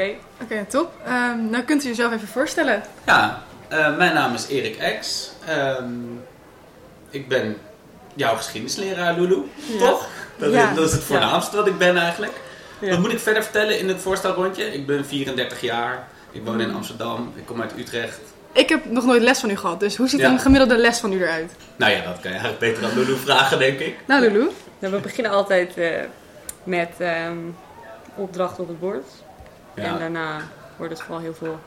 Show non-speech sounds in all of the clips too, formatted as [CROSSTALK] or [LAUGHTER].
Oké. Oké, top. Ehm, nou kunt u jezelf even voorstellen. Ja, eh, mijn naam is Erik X. Ehm, ik ben jouw geschiedenisleraar, Lulu. Toch? Dat, Ja. is, dat is het voornaamste wat ik ben eigenlijk. Ja. Wat moet ik verder vertellen in het voorstelrondje? Ik ben 34 jaar. Ik woon in Amsterdam. Ik kom uit Utrecht. Ik heb nog nooit les van u gehad, dus hoe ziet Ja. een gemiddelde les van u eruit? Nou ja, dat kan je eigenlijk beter aan Lulu vragen, denk ik. Nou, Lulu. Nou, we beginnen altijd eh, met ehm opdrachten op het bord. En daarna wordt het vooral heel veel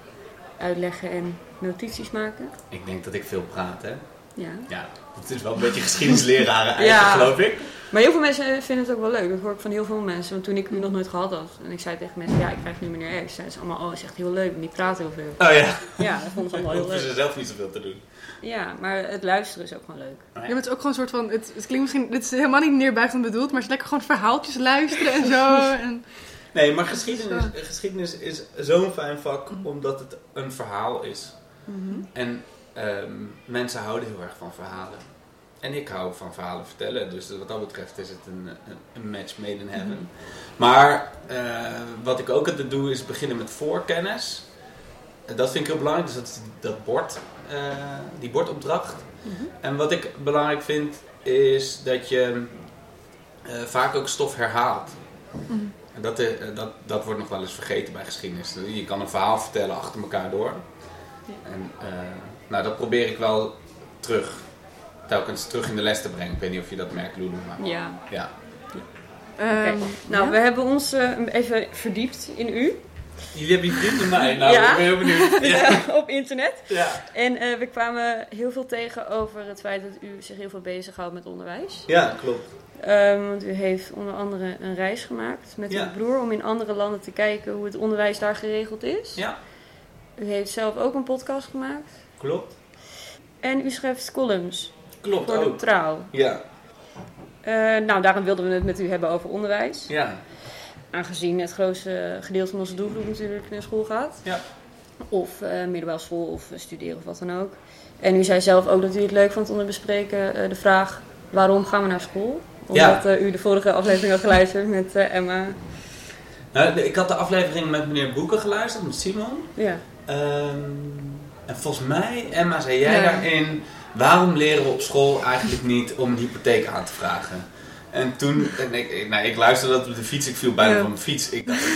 uitleggen en notities maken. ik denk dat ik veel praat, hè. Ja. Ja, het is wel een beetje geschiedenisleraar eigen, [LAUGHS] Ja. geloof ik. Maar heel veel mensen vinden het ook wel leuk. Dat hoor ik van heel veel mensen. Want toen ik u nog nooit gehad had. En ik zei tegen mensen, ja, ik krijg nu meneer X. Zeiden ze allemaal, oh, dat is echt heel leuk. En die praat heel veel. Oh ja, Ja, dat vonden ze allemaal [LAUGHS] heel hoeven ze leuk. zelf niet zoveel te doen. Ja, maar het luisteren is ook gewoon leuk. Oh Je ja. bent ook gewoon een soort van, het, het klinkt misschien, dit is helemaal niet neerbuigend bedoeld, maar het is lekker gewoon verhaaltjes luisteren en zo. [LAUGHS] En, Nee, maar geschiedenis, geschiedenis is zo'n fijn vak omdat het een verhaal is. En ehm, mensen houden heel erg van verhalen. En ik hou van verhalen vertellen, dus wat dat betreft is het een, een, een match made in heaven. Maar eh, wat ik ook altijd doe is beginnen met voorkennis. En Dat vind ik heel belangrijk, dus dat is dat bord, eh, die bordopdracht. En wat ik belangrijk vind is dat je eh, vaak ook stof herhaalt. En dat, eh, dat, dat wordt nog wel eens vergeten bij geschiedenis. Je kan een verhaal vertellen achter elkaar door. En eh, nou, dat probeer ik wel terug. Telkens terug in de les te brengen. Ik weet niet of je dat merkt, Lulu. Maar Ja. ja. ehm. Nou, ja. we hebben ons eh, even verdiept in u. Jullie hebben je vrienden mij. [LAUGHS] Nou, Ja. ik ben heel benieuwd. [LAUGHS] Ja. op internet. Ja. En eh, we kwamen heel veel tegen over het feit dat u zich heel veel bezighoudt met onderwijs. ja, klopt. Ehm, want u heeft onder andere een reis gemaakt met uw broer om in andere landen te kijken hoe het onderwijs daar geregeld is. Ja, U heeft zelf ook een podcast gemaakt. klopt. En u schrijft columns Klopt voor de ook. trouw. Ja, Eh, nou, daarom wilden we het met u hebben over onderwijs. ja. Aangezien het grootste gedeelte van onze doelgroep natuurlijk naar school gaat. Ja. Of eh middelbare school of eh, studeren of wat dan ook. En u zei zelf ook dat u het leuk vond om te bespreken eh, de vraag waarom gaan we naar school? Omdat u de vorige aflevering had geluisterd met Emma. Nou, ik had de aflevering met meneer Boeken geluisterd, met Simon. Ja. Ehm, en volgens mij, Emma, zei jij Ja. daarin... Waarom leren we op school eigenlijk niet om een hypotheek aan te vragen? En toen, en ik, nou, ik luisterde dat op de fiets, ik viel bijna Ja. van mijn fiets. Ik dacht, [LAUGHS]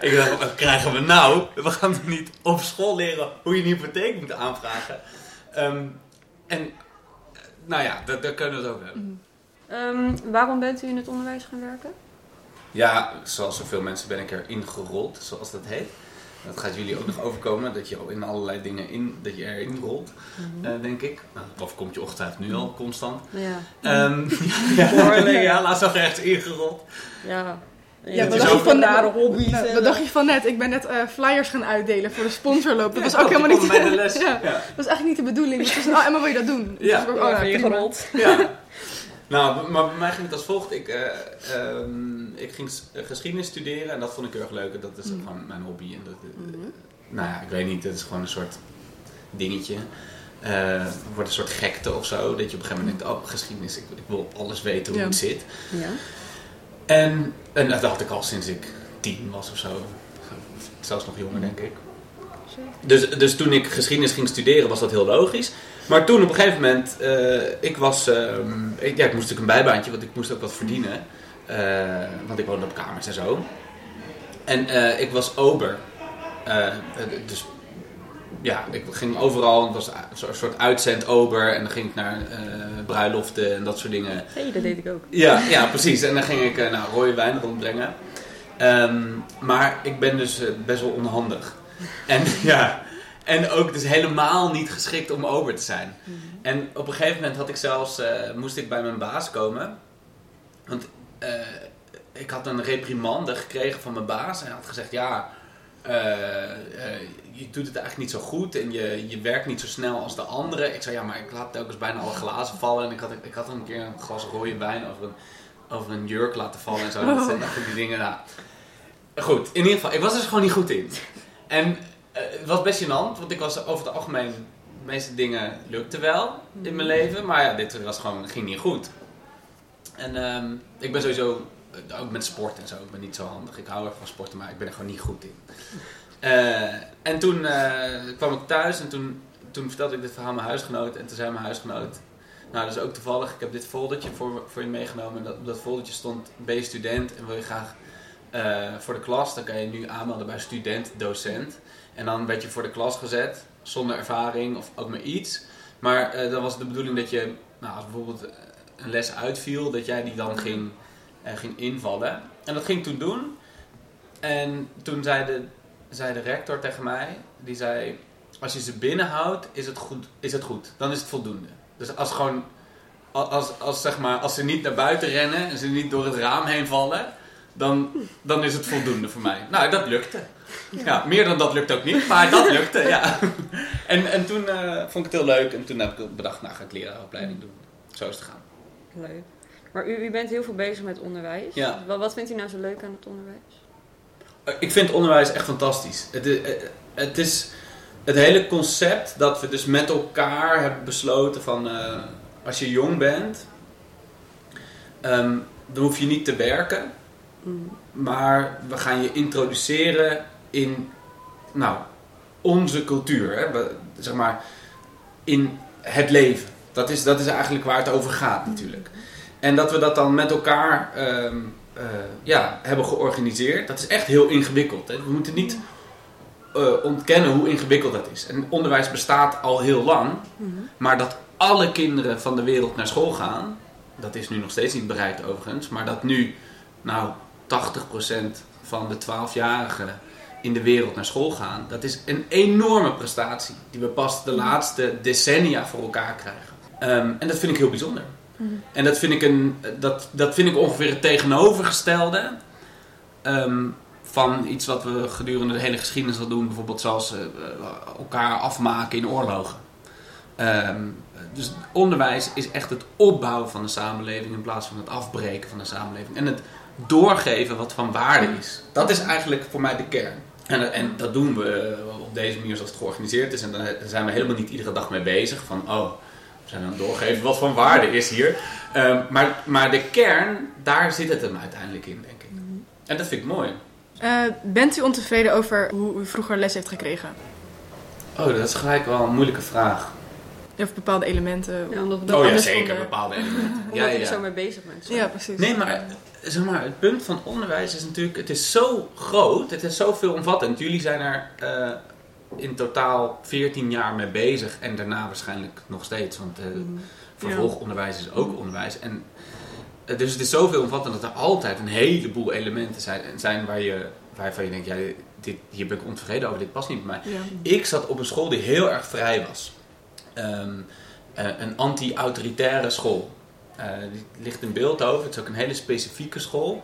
ik dacht, wat krijgen we nou? We gaan toch niet op school leren hoe je een hypotheek moet aanvragen? Ehm, en, nou ja, daar, daar kunnen we het over hebben. Ehm, waarom bent u in het onderwijs gaan werken? Ja, zoals zoveel mensen ben ik erin gerold, zoals dat heet. Dat gaat jullie ook nog overkomen, dat je al in allerlei dingen in, dat je erin rolt, eh, denk ik. Nou, Of komt je ochtend nu al constant. Ja. Ehm [LAUGHS] ja, ja, laatst nog ergens ingerold. Ja. Ja, wat dacht je van, hobby's. nou, en, wat dacht je van net? Ik ben net eh, flyers gaan uitdelen voor de sponsorloop. Dat was ook die helemaal niet... de [LAUGHS] les. ja, Ja. dat was eigenlijk niet de bedoeling. Dus oh Emma, wil je dat doen? Ja. Dus ik ook, Oh, oh, je gerold? Ja. Nou, maar bij mij ging het als volgt. Ik, eh, ehm, ik ging eh, geschiedenis studeren en dat vond ik heel erg leuk. Dat is gewoon mijn hobby. En dat, eh, Nou ja, ik weet niet, het is gewoon een soort dingetje. Het wordt een soort gekte of zo. Dat je op een gegeven moment denkt, oh, geschiedenis, ik, ik wil alles weten hoe Ja. het zit. Ja. En, en dat had ik al sinds ik tien was of zo. Zelfs nog jonger, denk ik. Dus, dus toen ik geschiedenis ging studeren was dat heel logisch. Maar toen op een gegeven moment, eh, ik was, ehm, ik, ja, ik moest natuurlijk een bijbaantje, want ik moest ook wat verdienen. Eh, want ik woonde op kamers en zo. En eh, ik was ober. Dus ja, ik ging overal, het was een soort uitzend-ober. En dan ging ik naar bruiloften en dat soort dingen. Hey, dat deed ik ook. Ja, ja, precies. En dan ging ik nou, rode wijn rondbrengen. Ehm, maar ik ben dus best wel onhandig. En [LAUGHS] ja, en ook dus helemaal niet geschikt om ober te zijn. En op een gegeven moment had ik zelfs, eh, moest ik bij mijn baas komen. Want eh, ik had een reprimande gekregen van mijn baas. En hij had gezegd, ja, eh, je doet het eigenlijk niet zo goed. En je, je werkt niet zo snel als de anderen. Ik zei, ja, maar ik laat telkens bijna alle glazen vallen. En ik had, ik had een keer een glas rode wijn over een, over een jurk laten vallen en zo. Dat zijn echt van die dingen, nou... Goed, in ieder geval, ik was er dus gewoon niet goed in. En het was best gênant, want ik was over het algemeen... De meeste dingen lukte wel in mijn leven, maar ja, dit was gewoon, ging niet goed. En ehm, ik ben sowieso eh, ook met sport en zo. Ik ben niet zo handig. Ik hou ervan van sporten, maar ik ben er gewoon niet goed in. [LAUGHS] Eh, en toen eh, kwam ik thuis en toen, toen vertelde ik dit verhaal aan mijn huisgenoot. En toen zei mijn huisgenoot, nou dat is ook toevallig, ik heb dit foldertje voor, voor je meegenomen. En dat, op dat foldertje stond, ben je student en wil je graag eh, voor de klas, dan kan je nu aanmelden bij student, docent. En dan werd je voor de klas gezet, zonder ervaring of ook maar iets. Maar eh, dan was de bedoeling dat je, nou, als bijvoorbeeld een les uitviel, dat jij die dan ging, eh, ging invallen. En dat ging ik toen doen. En toen zei de, zei de rector tegen mij, die zei, als je ze binnenhoudt, is het goed. Is het goed. Dan is het voldoende. Dus als gewoon, als, als, zeg maar, als ze niet naar buiten rennen en ze niet door het raam heen vallen, dan, dan is het voldoende voor mij. Nou, dat lukte. Ja, meer dan dat lukt ook niet, maar dat lukte, ja. [LAUGHS] En, en toen eh, vond ik het heel leuk en toen heb ik bedacht, nou ga ik leraaropleiding doen. Zo is het gaan. Leuk. Maar u, u bent heel veel bezig met onderwijs. Ja. Wat, wat vindt u nou zo leuk aan het onderwijs? Eh, Ik vind onderwijs echt fantastisch. Het is, eh, het is het hele concept dat we dus met elkaar hebben besloten van eh, als je jong bent, ehm, dan hoef je niet te werken, maar we gaan je introduceren in nou, onze cultuur, hè? We- zeg maar in het leven. Dat is, dat is eigenlijk waar het over gaat natuurlijk. En dat we dat dan met elkaar ehm, eh, ja, hebben georganiseerd, dat is echt heel ingewikkeld. Hè? We moeten niet eh, ontkennen hoe ingewikkeld dat is. En onderwijs bestaat al heel lang, maar dat alle kinderen van de wereld naar school gaan, dat is nu nog steeds niet bereikt overigens, maar dat nu nou 80% van de 12-jarigen in de wereld naar school gaan, dat is een enorme prestatie die we pas de laatste decennia voor elkaar krijgen. Ehm, en dat vind ik heel bijzonder. En dat vind ik, een, dat, dat vind ik ongeveer het tegenovergestelde ehm, van iets wat we gedurende de hele geschiedenis al doen. Bijvoorbeeld zoals eh, eh, elkaar afmaken in oorlogen. Ehm, dus onderwijs is echt het opbouwen van de samenleving in plaats van het afbreken van de samenleving. En het doorgeven wat van waarde is. Dat is eigenlijk voor mij de kern. En, en dat doen we eh, op deze manier zoals het georganiseerd is. En daar zijn we helemaal niet iedere dag mee bezig. Van, oh, we zijn aan het doorgeven wat van waarde is hier. Ehm, maar, maar de kern, daar zit het hem uiteindelijk in, denk ik. En dat vind ik mooi. Eh, bent u ontevreden over hoe u vroeger les heeft gekregen? Oh, dat is gelijk wel een moeilijke vraag. Of bepaalde elementen? Ja, omdat we dat oh ja, zeker, vonden? bepaalde elementen. Omdat Ja, je er ja. zo mee bezig bent. Ja, precies. Nee, maar, zeg maar het punt van onderwijs is natuurlijk, het is zo groot, het is zo veelomvattend. Jullie zijn er eh, in totaal 14 jaar mee bezig en daarna waarschijnlijk nog steeds, want eh, vervolgonderwijs is ook onderwijs. En, eh, dus het is zo veelomvattend dat er altijd een heleboel elementen zijn, zijn waar je, waarvan je denkt, ja, dit, hier ben ik ontevreden over, dit past niet bij mij. Ja. Ik zat op een school die heel erg vrij was. Ehm, eh, een anti-autoritaire school. Eh, die ligt in Beeldhoven. Het is ook een hele specifieke school.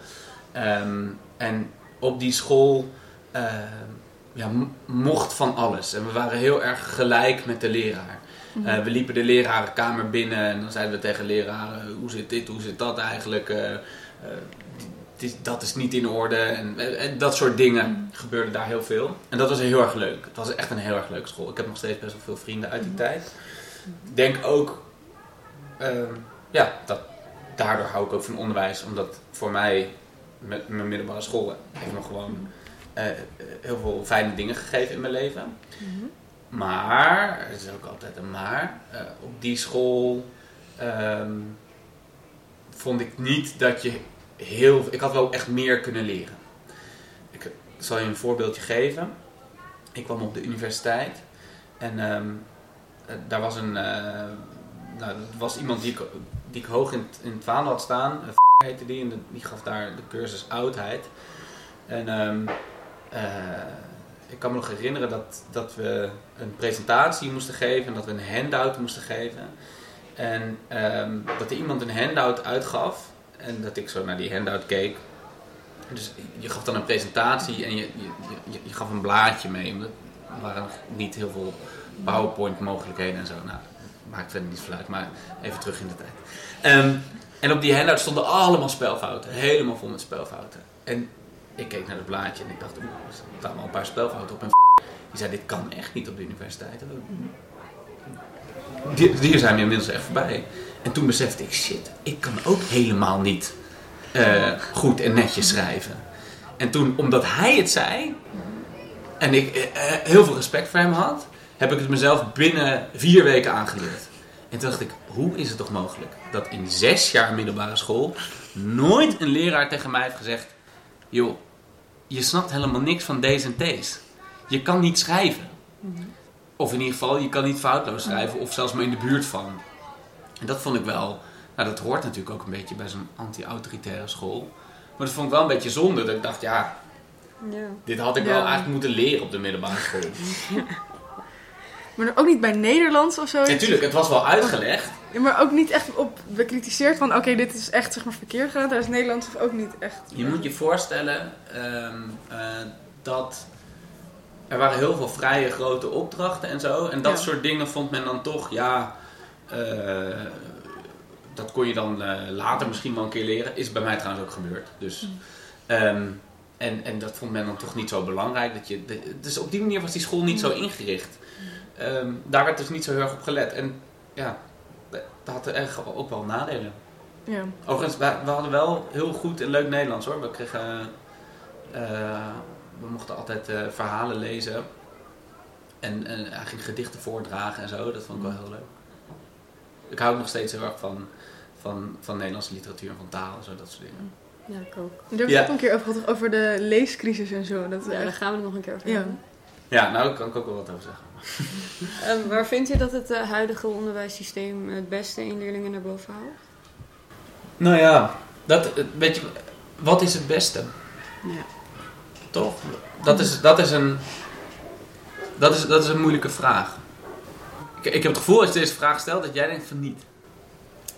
Ehm, en op die school ehm, ja, mocht van alles. En we waren heel erg gelijk met de leraar. Eh, we liepen de lerarenkamer binnen en dan zeiden we tegen leraren: hoe zit dit, hoe zit dat eigenlijk? Eh, eh, dit- dat is niet in orde. En, eh, en dat soort dingen gebeurde daar heel veel. En dat was heel erg leuk. Het was echt een heel erg leuke school. Ik heb nog steeds best wel veel vrienden uit die tijd. Ik denk ook, ehm, ja, dat, daardoor hou ik ook van onderwijs. Omdat voor mij, met mijn middelbare school, heeft me gewoon eh, heel veel fijne dingen gegeven in mijn leven. Maar, er is ook altijd een maar, eh, op die school ehm, vond ik niet dat je heel... Ik had wel echt meer kunnen leren. Ik zal je een voorbeeldje geven. Ik kwam op de universiteit en ehm, eh, daar was een... eh, nou, er was iemand die ik, die ik hoog in, het- vaandel had staan. Eh, heette die en die gaf daar de cursus oudheid. En ehm, eh, ik kan me nog herinneren dat, dat we een presentatie moesten geven en dat we een handout moesten geven. En ehm, dat er iemand een handout uitgaf en dat ik zo naar die handout keek. Dus je gaf dan een presentatie en je, je, je, gaf een blaadje mee. Er waren niet heel veel PowerPoint mogelijkheden en zo. Nou, maakt verder niet veel uit, maar even terug in de tijd. Ehm, en op die handout stonden allemaal spelfouten. Helemaal vol met spelfouten. En ik keek naar het blaadje en ik dacht, er staan al een paar spelfouten op. En die zei, dit kan echt niet op de universiteit. Die, die zijn inmiddels echt voorbij. En toen besefte ik, shit, ik kan ook helemaal niet eh, goed en netjes schrijven. En toen, omdat hij het zei, en ik eh, eh, heel veel respect voor hem had, heb ik het mezelf binnen vier weken aangeleerd. En toen dacht ik, hoe is het toch mogelijk dat in zes jaar middelbare school nooit een leraar tegen mij heeft gezegd: joh, je snapt helemaal niks van D's en T's. Je kan niet schrijven. Of in ieder geval, je kan niet foutloos schrijven, of zelfs maar in de buurt van. En dat vond ik wel, nou dat hoort natuurlijk ook een beetje bij zo'n anti-autoritaire school. Maar dat vond ik wel een beetje zonde, dat ik dacht, ja, Ja. dit had ik Ja. wel eigenlijk moeten leren op de middelbare school. [LAUGHS] Maar ook niet bij Nederlands of zo. Natuurlijk, het was wel uitgelegd. Ja, maar ook niet echt op bekritiseerd van oké, dit is echt zeg maar verkeerd gedaan. Tijdens Nederlands of ook niet echt. Je moet je voorstellen ehm, eh, dat er waren heel veel vrije grote opdrachten en zo. En dat Ja. soort dingen vond men dan toch, ja, eh, dat kon je dan eh, later misschien wel een keer leren. Is bij mij trouwens ook gebeurd. Dus, ehm, en, en dat vond men dan toch niet zo belangrijk. Dat je, dus op die manier was die school niet zo ingericht. Ehm, daar werd dus niet zo heel erg op gelet. En ja, dat had echt ook wel nadelen. Ja. Overigens, we, we hadden wel heel goed en leuk Nederlands hoor. We kregen, eh, we mochten altijd eh, verhalen lezen. En, en hij ging gedichten voordragen en zo. Dat vond ik wel heel leuk. Ik hou nog steeds heel erg van, van, van Nederlandse literatuur en van taal en zo, dat soort dingen. Ja, ik ook. Daar hebben we Ja. het ook een keer over gehad, over de leescrisis en zo. Dat daar gaan we het nog een keer over Ja. hebben. Ja, nou daar kan ik ook wel wat over zeggen. [LAUGHS] Ehm, waar vind je dat het eh, huidige onderwijssysteem het beste in leerlingen naar boven haalt? Nou ja, dat, eh, weet je, wat is het beste? Ja. Toch? Dat is, dat is, een, dat is, dat is een moeilijke vraag. Ik, ik heb het gevoel als je deze vraag stelt dat jij denkt van niet.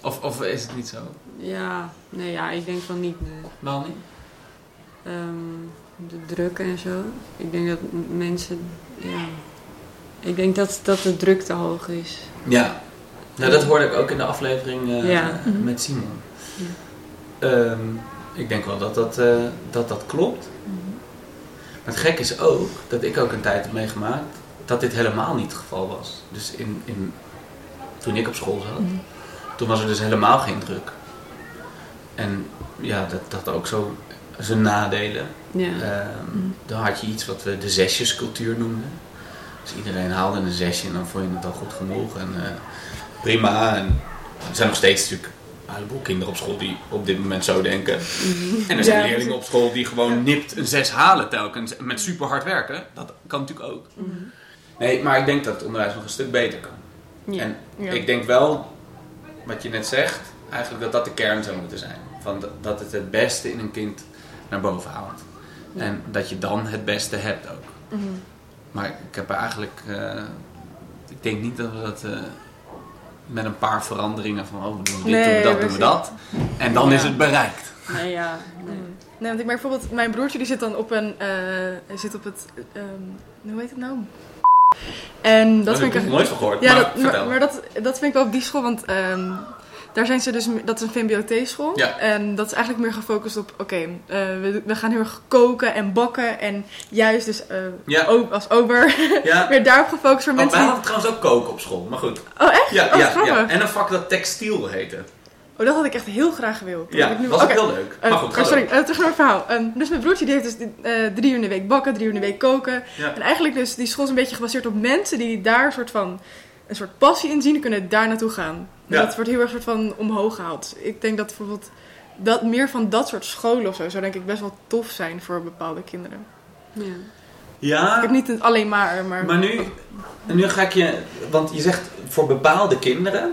Of, of is het niet zo? Ja, nee, ja, ik denk van niet. Nee. Waarom niet? Ehm, de druk en zo. Ik denk dat mensen, ja. Ik denk dat, dat de druk te hoog is. Ja. Nou, dat hoorde ik ook in de aflevering eh, Ja. eh, met Simon. Ehm, ik denk wel dat dat, eh, dat, dat klopt. Maar het gekke is ook dat ik ook een tijd heb meegemaakt dat dit helemaal niet het geval was. Dus in, in, toen ik op school zat, toen was er dus helemaal geen druk. En ja, dat dat had ook zo zijn nadelen. Ja. Ehm, Dan had je iets wat we de zesjescultuur noemden. Dus iedereen haalde een zesje en dan vond je het al goed genoeg. En eh, prima. En er zijn nog steeds natuurlijk een heleboel kinderen op school die op dit moment zo denken. En er zijn Ja, leerlingen op school die gewoon nipt een zes halen telkens. Met super hard werken. Dat kan natuurlijk ook. Nee, maar ik denk dat het onderwijs nog een stuk beter kan. Ja. En Ja. ik denk wel, wat je net zegt, eigenlijk dat dat de kern zou moeten zijn. Van dat- het het beste in een kind naar boven haalt. En dat je dan het beste hebt ook. Mhm. Maar ik heb er eigenlijk, eh, ik denk niet dat we dat eh, met een paar veranderingen van, oh, we doen dit, Nee, doen we dat, doen we dat. En dan Ja. is het bereikt. Nee, ja. Nee. Nee, want ik merk bijvoorbeeld, mijn broertje die zit dan op een, eh, hij zit op het, ehm, hoe heet het nou? En dat Daar vind ik nooit gehoord. Ja, maar dat, vertel. maar, maar dat, dat vind ik wel op die school, want ehm, daar zijn ze dus, dat is een VMBOT-school. Ja. En dat is eigenlijk meer gefocust op, oké, eh, we, we gaan heel erg koken en bakken. En juist dus eh, Ja. als ober, [LAUGHS] ja. weer daarop gefocust voor Oh, mensen wij die... hadden trouwens ook koken op school, maar goed. Oh, echt? Ja, oh, ja. En een vak dat textiel heette. Oh, dat had ik echt heel graag gewild. Dat Ja, ik nu- was ook heel leuk. Eh, Maar goed, ga oh, sorry, terug naar het verhaal. Ehm, dus mijn broertje die heeft dus drie uur in de week bakken, drie uur in de week koken. En eigenlijk dus, die school is een beetje gebaseerd op mensen die daar een soort van een soort passie in zien en kunnen daar naartoe gaan. Ja. Dat wordt heel erg soort van omhoog gehaald. Ik denk dat bijvoorbeeld dat, meer van dat soort scholen of zo zou denk ik best wel tof zijn voor bepaalde kinderen. Ja. Ik Ja, heb niet een alleen maar, maar... maar nu, nu ga ik je, want je zegt voor bepaalde kinderen.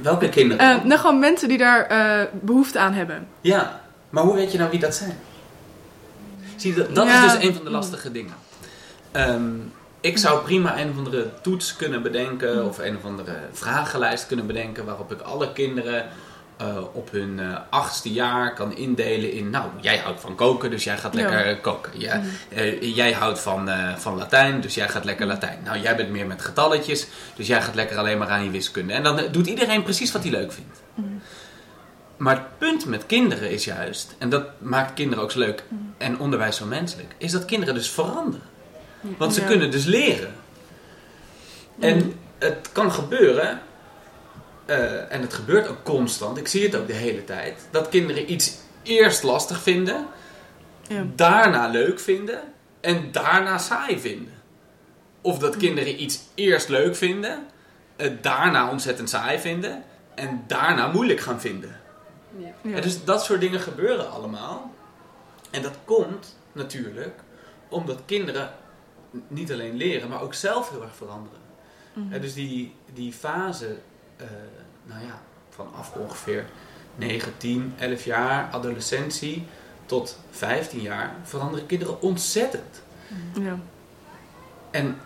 Welke kinderen? Eh, nou, gewoon mensen die daar eh, behoefte aan hebben. Ja, maar hoe weet je nou wie dat zijn? Zie, je, dat, dat Ja. is dus een van de lastige dingen. Ehm, ik zou prima een of andere toets kunnen bedenken of een of andere vragenlijst kunnen bedenken waarop ik alle kinderen eh, op hun eh, achtste jaar kan indelen in, nou, jij houdt van koken, dus jij gaat lekker eh, koken. Ja, eh, jij houdt van, van Latijn, dus jij gaat lekker Latijn. Nou, jij bent meer met getalletjes, dus jij gaat lekker alleen maar aan je wiskunde. En dan doet iedereen precies wat hij leuk vindt. Maar het punt met kinderen is juist, en dat maakt kinderen ook zo leuk en onderwijs zo menselijk, is dat kinderen dus veranderen. Want ze kunnen dus leren. En het kan gebeuren eh, en het gebeurt ook constant, ik zie het ook de hele tijd, dat kinderen iets eerst lastig vinden, Ja. daarna leuk vinden en daarna saai vinden. Of dat kinderen iets eerst leuk vinden, het daarna ontzettend saai vinden en daarna moeilijk gaan vinden. Ja, dus dat soort dingen gebeuren allemaal. En dat komt natuurlijk omdat kinderen niet alleen leren, maar ook zelf heel erg veranderen. Mhm. Dus die, die fase, eh, nou ja, vanaf ongeveer 9, 10, 11 jaar, adolescentie tot 15 jaar, veranderen kinderen ontzettend. Ja. En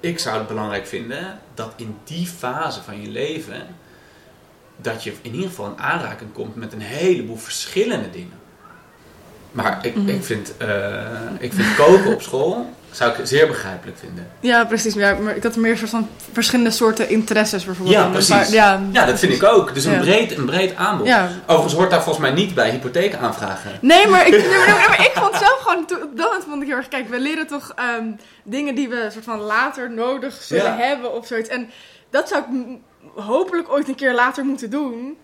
ik zou het belangrijk vinden dat in die fase van je leven, dat je in ieder geval in aanraking komt met een heleboel verschillende dingen. Maar ik, Mhm. ik, vind, eh, ik vind koken op school, zou ik zeer begrijpelijk vinden. Ja, precies. Ja, maar ik had meer soort van verschillende soorten interesses bijvoorbeeld. Ja, precies. paar- ja, Ja, dat vind ik ook. Dus een, Ja. breed, een breed aanbod. Ja. Overigens hoort daar volgens mij niet bij hypotheek aanvragen. Nee, maar ik, [LAUGHS] nee, maar, ik vond zelf gewoon, op dat moment vond ik heel erg, kijk, we leren toch ehm, dingen die we soort van later nodig zullen hebben of zoiets. En dat zou ik hopelijk ooit een keer later moeten doen.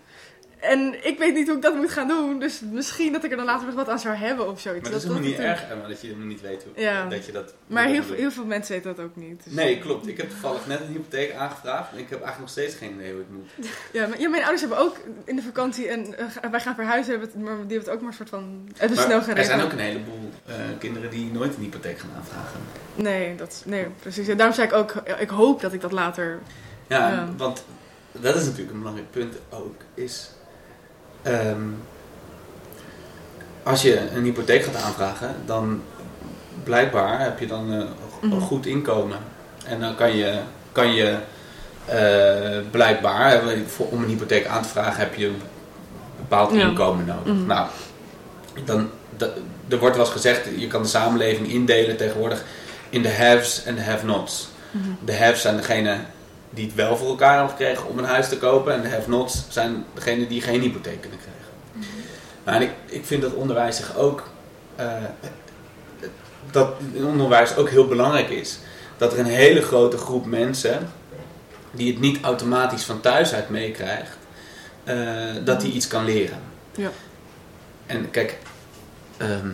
En ik weet niet hoe ik dat moet gaan doen, dus misschien dat ik er dan later nog wat aan zou hebben of zoiets. Maar dat is helemaal niet erg, Emma, dat je helemaal niet weet hoe Ja. dat je dat... Maar heel, heel veel mensen weten dat ook niet. dus- Nee, klopt. Ik heb toevallig net een hypotheek aangevraagd en ik heb eigenlijk nog steeds geen idee hoe het moet. Ja, maar, ja, mijn ouders hebben ook in de vakantie en eh, wij gaan verhuizen, hebben het, maar die hebben het ook maar een soort van snel Maar er geregeld. zijn ook een heleboel eh, kinderen die nooit een hypotheek gaan aanvragen. Nee, dat, nee, precies. Ja, daarom zei ik ook, ik hoop dat ik dat later... Ja, Ja. want dat is natuurlijk een belangrijk punt ook, is... ehm, als je een hypotheek gaat aanvragen, dan blijkbaar heb je dan een Mhm. goed inkomen. En dan kan je, kan je eh, blijkbaar, voor- om een hypotheek aan te vragen, heb je een bepaald Ja. inkomen nodig. Mhm. Nou, dan, da- er wordt wel eens gezegd, je kan de samenleving indelen tegenwoordig in de haves en de have-nots. De haves zijn degenen die het wel voor elkaar hebben gekregen om een huis te kopen. En de have-nots zijn degenen die geen hypotheek kunnen krijgen. Nou, en ik, ik vind dat onderwijs zich ook... eh, dat onderwijs ook heel belangrijk is. Dat er een hele grote groep mensen... die het niet automatisch van thuis uit meekrijgt... eh, dat die iets kan leren. Ja. En kijk... ehm,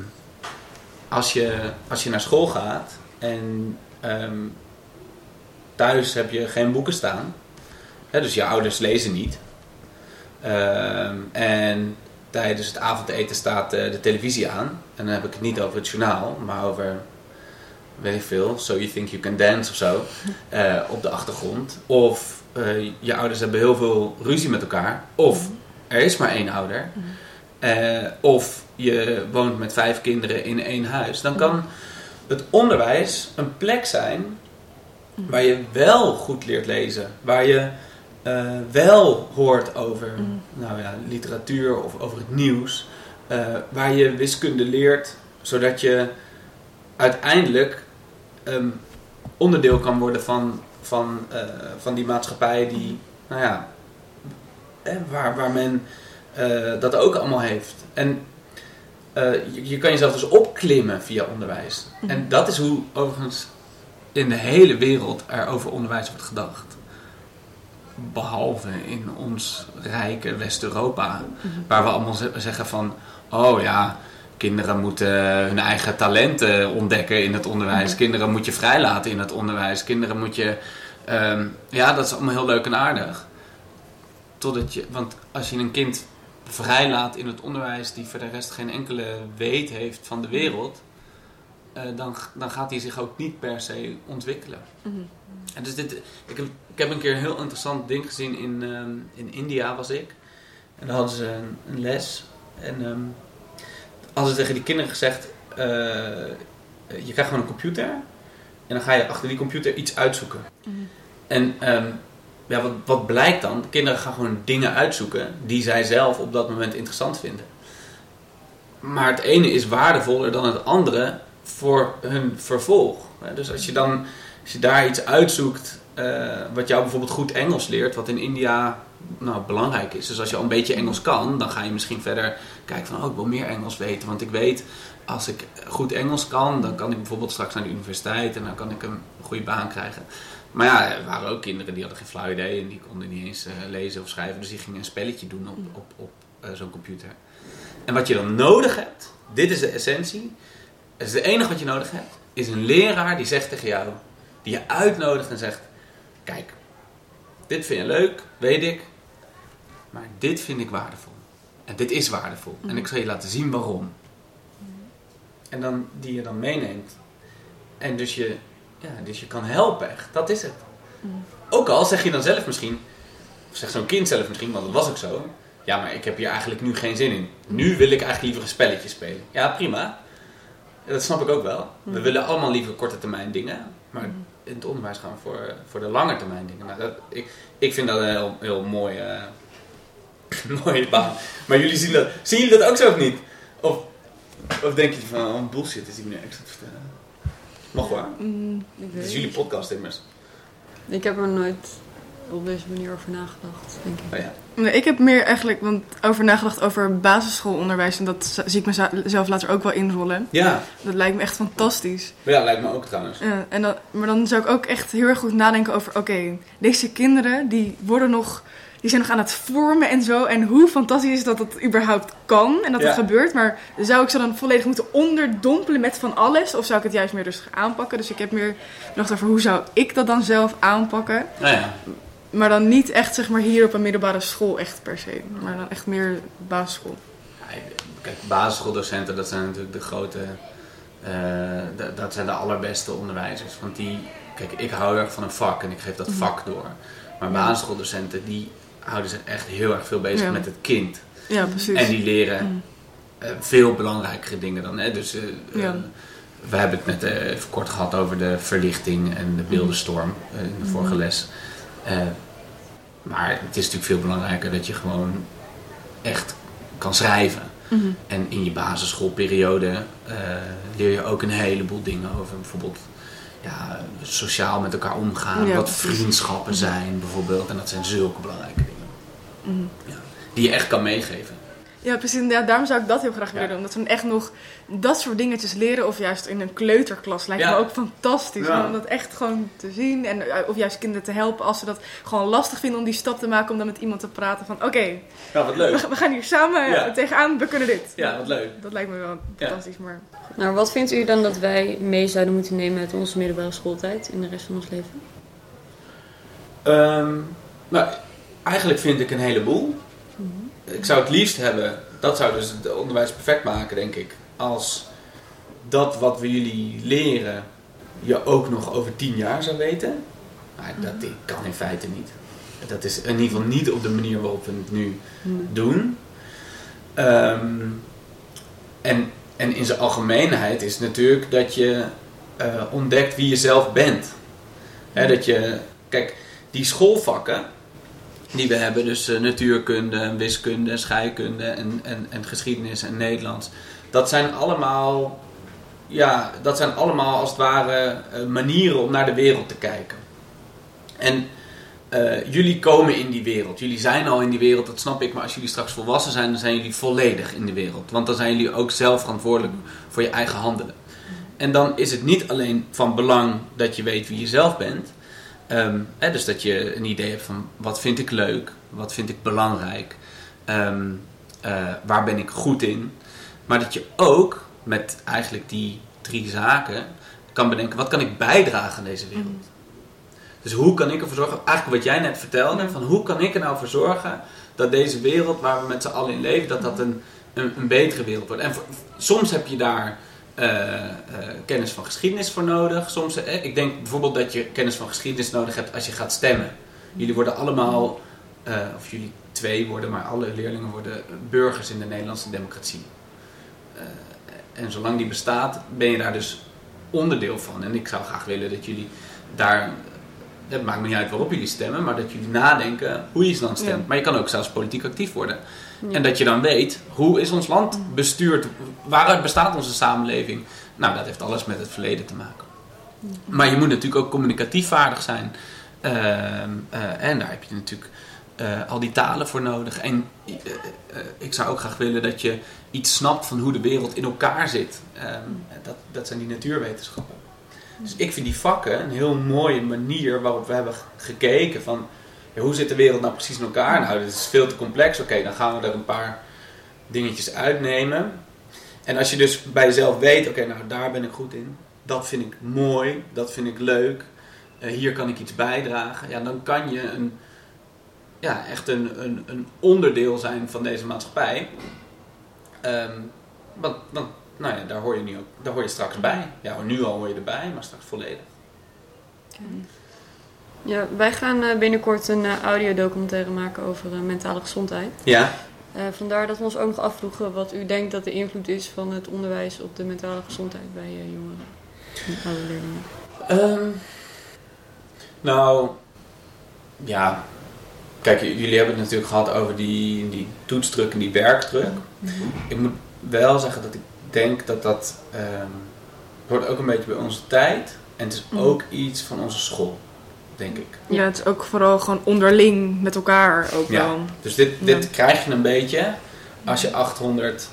als, je, als je naar school gaat... en ehm, thuis heb je geen boeken staan. Hè, dus je ouders lezen niet. Ehm, en tijdens het avondeten staat eh, de televisie aan. En dan heb ik het niet over het journaal, maar over, weet ik veel, So You Think You Can Dance of zo. [LAUGHS] eh, op de achtergrond. Of eh, je ouders hebben heel veel ruzie met elkaar. Of er is maar één ouder. Eh, of je woont met vijf kinderen in één huis. Dan kan het onderwijs een plek zijn waar je wel goed leert lezen. Waar je eh, wel hoort over nou ja, literatuur of over het nieuws. eh, waar je wiskunde leert, zodat je uiteindelijk ehm, onderdeel kan worden van, van, eh, van die maatschappij die, nou ja, eh, waar, waar men dat ook allemaal heeft. En je, je kan jezelf dus opklimmen via onderwijs. En dat is hoe overigens in de hele wereld er over onderwijs wordt gedacht. Behalve in ons rijke West-Europa, waar we allemaal ze- zeggen van, oh ja, kinderen moeten hun eigen talenten ontdekken in het onderwijs. Kinderen moet je vrijlaten in het onderwijs. Kinderen moet je, ehm, ja, dat is allemaal heel leuk en aardig. Totdat je, want als je een kind vrijlaat in het onderwijs die voor de rest geen enkele weet heeft van de wereld, eh, dan, dan gaat hij zich ook niet per se ontwikkelen. Mhm. En dus dit, ik, heb, ik heb een keer een heel interessant ding gezien in, ehm, in India was ik. En dan hadden ze een, een les. En ehm hadden ze tegen die kinderen gezegd, eh, je krijgt gewoon een computer. En dan ga je achter die computer iets uitzoeken. Mhm. En ehm, ja, wat, wat blijkt dan? Kinderen gaan gewoon dingen uitzoeken die zij zelf op dat moment interessant vinden. Maar het ene is waardevoller dan het andere voor hun vervolg. Dus als je dan als je daar iets uitzoekt eh, wat jou bijvoorbeeld goed Engels leert, wat in India nou, belangrijk is. Dus als je al een beetje Engels kan, dan ga je misschien verder kijken van, oh, ik wil meer Engels weten. Want ik weet, als ik goed Engels kan, dan kan ik bijvoorbeeld straks naar de universiteit en dan kan ik een goede baan krijgen. Maar ja, er waren ook kinderen die hadden geen flauw idee en die konden niet eens eh, lezen of schrijven. Dus die gingen een spelletje doen op, op, op eh, zo'n computer. En wat je dan nodig hebt, dit is de essentie. Het is het enige wat je nodig hebt, is een leraar die zegt tegen jou, die je uitnodigt en zegt: Kijk, dit vind je leuk, weet ik, maar dit vind ik waardevol. En dit is waardevol. En ik zal je laten zien waarom. En dan, die je dan meeneemt. En dus je, ja, dus je kan helpen echt. Dat is het. Ook al zeg je dan zelf misschien, of zegt zo'n kind zelf misschien, want dat was ook zo. Ja, maar ik heb hier eigenlijk nu geen zin in. Nu wil ik eigenlijk liever een spelletje spelen. Ja, prima. Dat snap ik ook wel. We willen allemaal liever korte termijn dingen. Maar in het onderwijs gaan we voor, voor de lange termijn dingen. Nou, dat, ik, ik vind dat een heel, heel mooi, eh, [LAUGHS] mooie baan. Maar jullie zien dat. Zien jullie dat ook zo of niet? Of, of denk je van, oh, bullshit is die meneer extra te vertellen? Mag waar. Mm, Het is jullie podcast immers. Ik heb er nooit op deze manier over nagedacht, denk ik. Oh ja. Nee, ik heb meer eigenlijk want over nagedacht over basisschoolonderwijs. En dat zie ik mezelf later ook wel inrollen. Ja, Dat lijkt me echt fantastisch. ja, lijkt me ook trouwens. Ja, en dan, maar dan zou ik ook echt heel erg goed nadenken over... Oké, deze kinderen die worden nog... Die zijn nog aan het vormen en zo. En hoe fantastisch is dat dat überhaupt kan en dat Ja. het gebeurt. Maar zou ik ze dan volledig moeten onderdompelen met van alles? Of zou ik het juist meer rustig aanpakken? Dus ik heb meer gedacht over hoe zou ik dat dan zelf aanpakken. Nou ja, Maar dan niet echt zeg maar hier op een middelbare school echt per se. Maar dan echt meer basisschool. Ja, Kijk, basisschooldocenten, dat zijn natuurlijk de grote, eh, dat zijn de allerbeste onderwijzers. Want die, kijk, ik hou erg van een vak en ik geef dat Mhm. vak door. Maar basisschooldocenten, die houden zich echt heel erg veel bezig Ja. met het kind. Ja, precies. En die leren Mm. eh, veel belangrijkere dingen dan. Hè? Dus eh, Ja. we hebben het net even kort gehad over de verlichting en de beeldenstorm eh, in de vorige les. Eh, maar het is natuurlijk veel belangrijker dat je gewoon echt kan schrijven. Mhm. En in je basisschoolperiode eh, leer je ook een heleboel dingen over bijvoorbeeld ja, sociaal met elkaar omgaan, Ja, wat precies. vriendschappen zijn bijvoorbeeld. En dat zijn zulke belangrijke dingen. Mhm. Ja, die je echt kan meegeven. Ja, precies. Ja, daarom zou ik dat heel graag Ja. willen doen. Omdat we echt nog dat soort dingetjes leren. Of juist in een kleuterklas lijkt Ja. me ook fantastisch. Ja. Om dat echt gewoon te zien. En, eh, of juist kinderen te helpen als ze dat gewoon lastig vinden om die stap te maken. Om dan met iemand te praten van oké, Ja, wat we, leuk. gaan- we gaan hier samen Ja. eh, tegenaan. We kunnen dit. Ja, wat leuk. Dat lijkt me wel Ja. fantastisch. Maar Nou, wat vindt u dan dat wij mee zouden moeten nemen uit onze middelbare schooltijd in de rest van ons leven? Ehm, nou, eigenlijk vind ik een heleboel. Ik zou het liefst hebben, dat zou dus het onderwijs perfect maken, denk ik. Als dat wat we jullie leren, je ook nog over tien jaar zou weten. Maar dat kan in feite niet. Dat is in ieder geval niet op de manier waarop we het nu doen. Ehm, en, en in zijn algemeenheid is natuurlijk dat je eh, ontdekt wie je zelf bent. Hè, dat je, kijk, die schoolvakken die we hebben, dus eh, natuurkunde, wiskunde, scheikunde en, en, en geschiedenis en Nederlands, dat zijn allemaal, ja, dat zijn allemaal als het ware eh, manieren om naar de wereld te kijken. En eh, jullie komen in die wereld. Jullie zijn al in die wereld, dat snap ik. Maar als jullie straks volwassen zijn, dan zijn jullie volledig in de wereld. Want dan zijn jullie ook zelf verantwoordelijk voor je eigen handelen. En dan is het niet alleen van belang dat je weet wie je zelf bent. Ehm, hè, dus dat je een idee hebt van wat vind ik leuk, wat vind ik belangrijk, ehm, eh, waar ben ik goed in. Maar dat je ook met eigenlijk die drie zaken kan bedenken wat kan ik bijdragen aan deze wereld. Dus hoe kan ik ervoor zorgen, eigenlijk wat jij net vertelde, van hoe kan ik er nou voor zorgen dat deze wereld waar we met z'n allen in leven, dat dat een, een, een betere wereld wordt. En voor- soms heb je daar eh, eh, kennis van geschiedenis voor nodig. Soms, eh, ik denk bijvoorbeeld dat je kennis van geschiedenis nodig hebt als je gaat stemmen. Jullie worden allemaal, of jullie twee worden, maar alle leerlingen worden burgers in de Nederlandse democratie. En zolang die bestaat, ben je daar dus onderdeel van. En ik zou graag willen dat jullie daar het maakt me niet uit waarop jullie stemmen, maar dat jullie nadenken hoe je dan stemt. Ja. Maar je kan ook zelfs politiek actief worden. En dat je dan weet, hoe is ons land bestuurd? Waaruit bestaat onze samenleving? Nou, dat heeft alles met het verleden te maken. Maar je moet natuurlijk ook communicatief vaardig zijn. Ehm, eh, en daar heb je natuurlijk eh, al die talen voor nodig. En eh, ik zou ook graag willen dat je iets snapt van hoe de wereld in elkaar zit. Ehm, dat, dat zijn die natuurwetenschappen. Dus ik vind die vakken een heel mooie manier waarop we hebben gekeken van hoe zit de wereld nou precies in elkaar? Nou, dit is veel te complex. Oké, dan gaan we er een paar dingetjes uitnemen. En als je dus bij jezelf weet, oké, nou daar ben ik goed in. Dat vind ik mooi, dat vind ik leuk. eh, hier kan ik iets bijdragen. Ja, dan kan je een, ja, echt een, een, een onderdeel zijn van deze maatschappij. Ehm, want, want nou ja, daar hoor je, nu ook, daar hoor je straks bij. Ja, nu al hoor je erbij, maar straks volledig. Ja, wij gaan eh, binnenkort een eh, audiodocumentaire maken over mentale gezondheid. Ja, Eh, vandaar dat we ons ook nog afvroegen wat u denkt dat de invloed is van het onderwijs op de mentale gezondheid bij eh, jongeren en oude leerlingen. Ehm, nou, ja. Kijk, jullie hebben het natuurlijk gehad over die, die toetsdruk en die werkdruk. Ik moet wel zeggen dat ik denk dat dat ehm, hoort ook een beetje bij onze tijd. En het is Mhm. ook iets van onze school, denk ik. Ja, het is ook vooral gewoon onderling met elkaar ook Ja. wel. Dus dit, dit Ja. krijg je een beetje als je 800,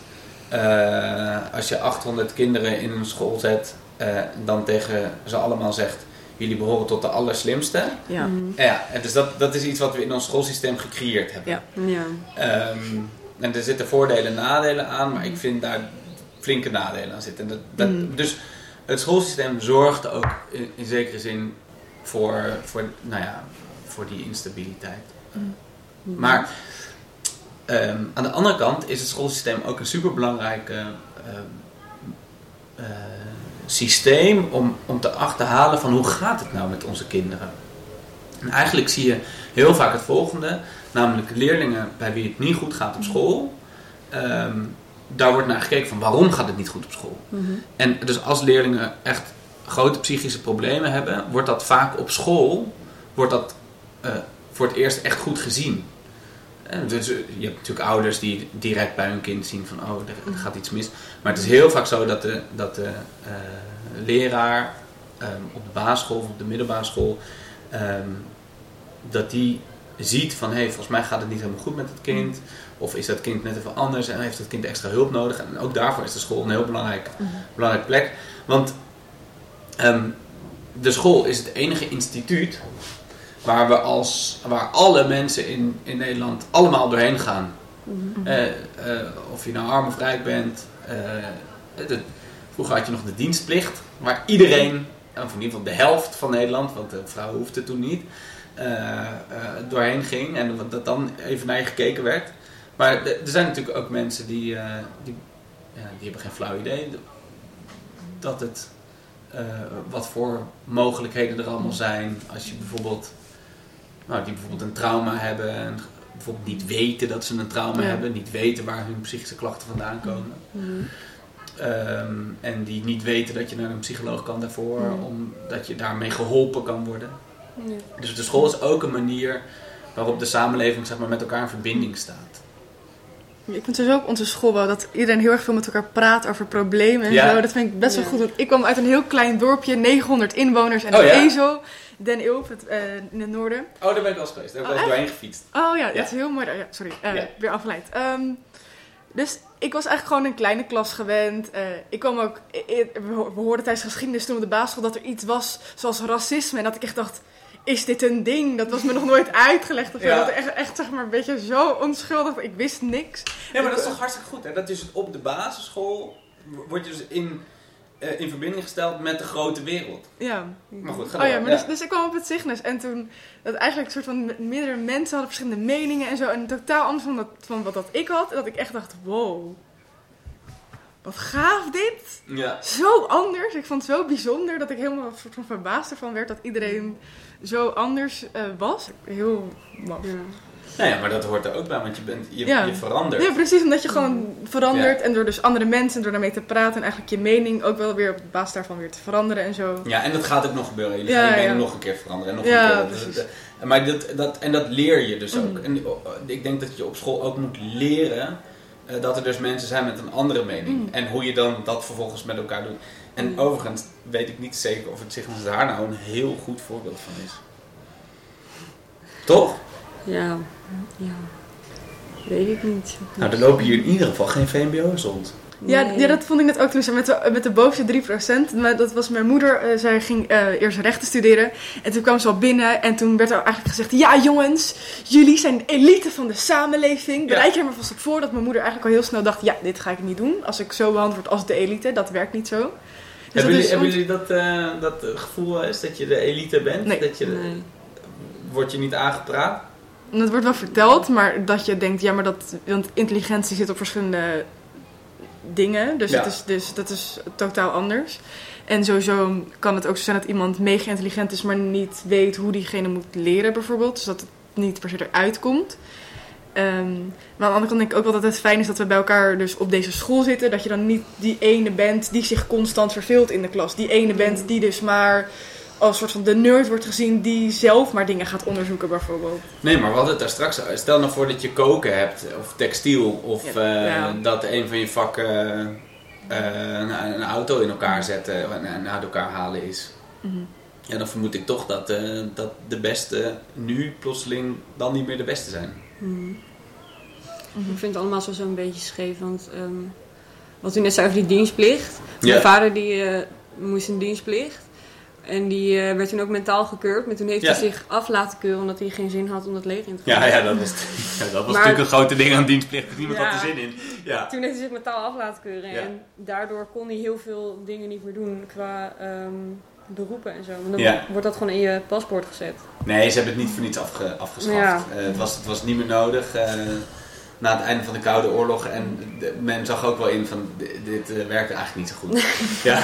eh, als je 800 kinderen in een school zet. eh, dan tegen ze allemaal zegt, jullie behoren tot de allerslimste. Ja. Mhm. Ja, en dus dat, dat is iets wat we in ons schoolsysteem gecreëerd hebben. Ja. Ja. Ehm, en er zitten voordelen en nadelen aan, maar ik vind daar flinke nadelen aan zitten. En dat, dat, Mm. Dus het schoolsysteem zorgt ook in, in zekere zin voor, voor, nou ja, voor die instabiliteit. Maar ehm, aan de andere kant is het schoolsysteem ook een superbelangrijk eh, ehm, eh, systeem om, om te achterhalen van hoe gaat het nou met onze kinderen. En eigenlijk zie je heel vaak het volgende, namelijk leerlingen bij wie het niet goed gaat op school. ehm, daar wordt naar gekeken van waarom gaat het niet goed op school. Mhm. En dus als leerlingen echt grote psychische problemen hebben, wordt dat vaak op school wordt dat, eh, voor het eerst echt goed gezien. En dus, eh, je hebt natuurlijk ouders die direct bij hun kind zien van oh, er, gaat iets mis. Maar het is heel vaak zo dat de, dat de eh, leraar ehm, op de basisschool of op de middelbare school, ehm, dat die ziet van hé, hey, volgens mij gaat het niet helemaal goed met het kind. Of is dat kind net even anders en heeft het kind extra hulp nodig. En ook daarvoor is de school een heel belangrijk, belangrijke plek. Want ehm, de school is het enige instituut waar, we als, waar alle mensen in, in Nederland allemaal doorheen gaan. Mhm. Eh, eh, of je nou arm of rijk bent. eh, de- vroeger had je nog de dienstplicht, waar iedereen, of in ieder geval de helft van Nederland, want de vrouw hoefde toen niet, eh, eh, doorheen ging en dat dan even naar je gekeken werd. Maar de- er zijn natuurlijk ook mensen die, eh, die, ja, die hebben geen flauw idee dat het, eh, wat voor mogelijkheden er allemaal zijn als je bijvoorbeeld, nou, die bijvoorbeeld een trauma hebben en bijvoorbeeld niet weten dat ze een trauma Ja. hebben, niet weten waar hun psychische klachten vandaan komen. Mhm. Ehm, en die niet weten dat je naar een psycholoog kan daarvoor, Mm. omdat je daarmee geholpen kan worden. Ja. Dus de school is ook een manier waarop de samenleving zeg maar, met elkaar in verbinding staat. Ik vind sowieso op onze school wel dat iedereen heel erg veel met elkaar praat over problemen en Ja. zo. Dat vind ik best wel Ja. goed. Want ik kwam uit een heel klein dorpje, 900 inwoners en Oh, een ja? ezel. Den Ilp, het, eh, in het noorden. Oh, daar ben ik wel eens geweest. Daar heb ik Oh, doorheen gefietst. Oh ja, Ja. dat is heel mooi. Ja, sorry, eh, Ja. weer afgeleid. Ehm, dus ik was eigenlijk gewoon een kleine klas gewend. Eh, ik kwam ook, we ho- we hoorden tijdens geschiedenis toen op de basisschool dat er iets was zoals racisme. En dat ik echt dacht, is dit een ding? Dat was me nog nooit uitgelegd. Of. Ja. Dat echt, echt zeg maar een beetje zo onschuldig, ik wist niks. Ja, maar dat is toch hartstikke goed. Hè? Dat is op de basisschool word je dus in, eh, in verbinding gesteld met de grote wereld. Ja. Maar goed, ga Oh ja, maar Dus, dus ik kwam op het Cygnus en toen dat eigenlijk een soort van meerdere mensen hadden verschillende meningen en zo en totaal anders van, dat, van wat dat ik had. Dat ik echt dacht, wow, wat gaaf dit. Ja. Zo anders. Ik vond het zo bijzonder dat ik helemaal een soort van verbaasd ervan werd dat iedereen zo anders eh, was. Heel maf. Ja. Nou ja, maar dat hoort er ook bij, want je, bent, je, Ja. je verandert. Ja, precies, omdat je gewoon verandert Ja. en door dus andere mensen, door daarmee te praten en eigenlijk je mening ook wel weer op basis daarvan weer te veranderen en zo. Ja, en dat gaat ook nog gebeuren. Jullie Ja, gaan je mening nog een keer veranderen. En nog Ja, een keer. precies. Dat- maar dat, dat, en dat leer je dus ook. Mhm. En oh, ik denk dat je op school ook moet leren eh, dat er dus mensen zijn met een andere mening. Mhm. En hoe je dan dat vervolgens met elkaar doet. En Mhm. overigens weet ik niet zeker of het Cygnus daar nou een heel goed voorbeeld van is. Toch? Ja. ja. Weet ik niet. Nou, er lopen hier in ieder geval geen VMBO's rond. Ja, Nee. ja, dat vond ik net ook toen ze met de, met de bovenste 3%. Maar dat was mijn moeder. eh, zij ging eh, eerst rechten studeren. En toen kwam ze al binnen. En toen werd er eigenlijk gezegd: Ja, jongens, jullie zijn de elite van de samenleving. Bereid je er maar vast op voor dat mijn moeder eigenlijk al heel snel dacht: Ja, dit ga ik niet doen. Als ik zo behandeld word als de elite, dat werkt niet zo. Dus hebben, jullie, is, hebben jullie dat, eh, dat eh, gevoel eens dat je de elite bent? Nee. Dat je, Nee. Word je niet aangepraat? het wordt wel verteld, maar dat je denkt: Ja, maar dat. Want intelligentie zit op verschillende dingen. Dus, Ja. het is, dus dat is totaal anders. En sowieso kan het ook zo zijn dat iemand mega intelligent is, maar niet weet hoe diegene moet leren, bijvoorbeeld. Dus dat het niet per se eruit komt. Ehm, maar aan de andere kant denk ik ook wel dat het fijn is dat we bij elkaar dus op deze school zitten. Dat je dan niet die ene bent die zich constant verveelt in de klas. Die ene bent die dus maar als soort van de nerd wordt gezien die zelf maar dingen gaat onderzoeken, bijvoorbeeld. Nee, maar we hadden het daar straks. Stel nou voor dat je koken hebt, of textiel, of Ja. eh, Ja. dat een van je vakken eh, een, een auto in elkaar zetten en uit elkaar halen is. Mhm. Ja, dan vermoed ik toch dat, eh, dat de beste nu plotseling dan niet meer de beste zijn. Hmm. Ik vind het allemaal zo zo'n beetje scheef, want ehm, wat u net zei over die dienstplicht. Mijn Ja. vader die eh, moest een dienstplicht. En die eh, werd toen ook mentaal gekeurd. Maar toen heeft Ja. hij zich af laten keuren omdat hij geen zin had om dat leger in te gaan. Ja, ja, dat was, ja, dat was Maar- natuurlijk een grote ding aan dienstplicht. Niemand had er zin in. Ja. Toen heeft hij zich mentaal af laten keuren. En daardoor kon hij heel veel dingen niet meer doen qua ehm, beroepen en zo. Want dan wordt dat gewoon in je paspoort gezet. Nee, ze hebben het niet voor niets afge, afgeschaft. Eh, het, was, het was niet meer nodig na het einde van de Koude Oorlog. En de- men zag ook wel in van dit, dit eh, werkte eigenlijk niet zo goed. [LAUGHS] ja.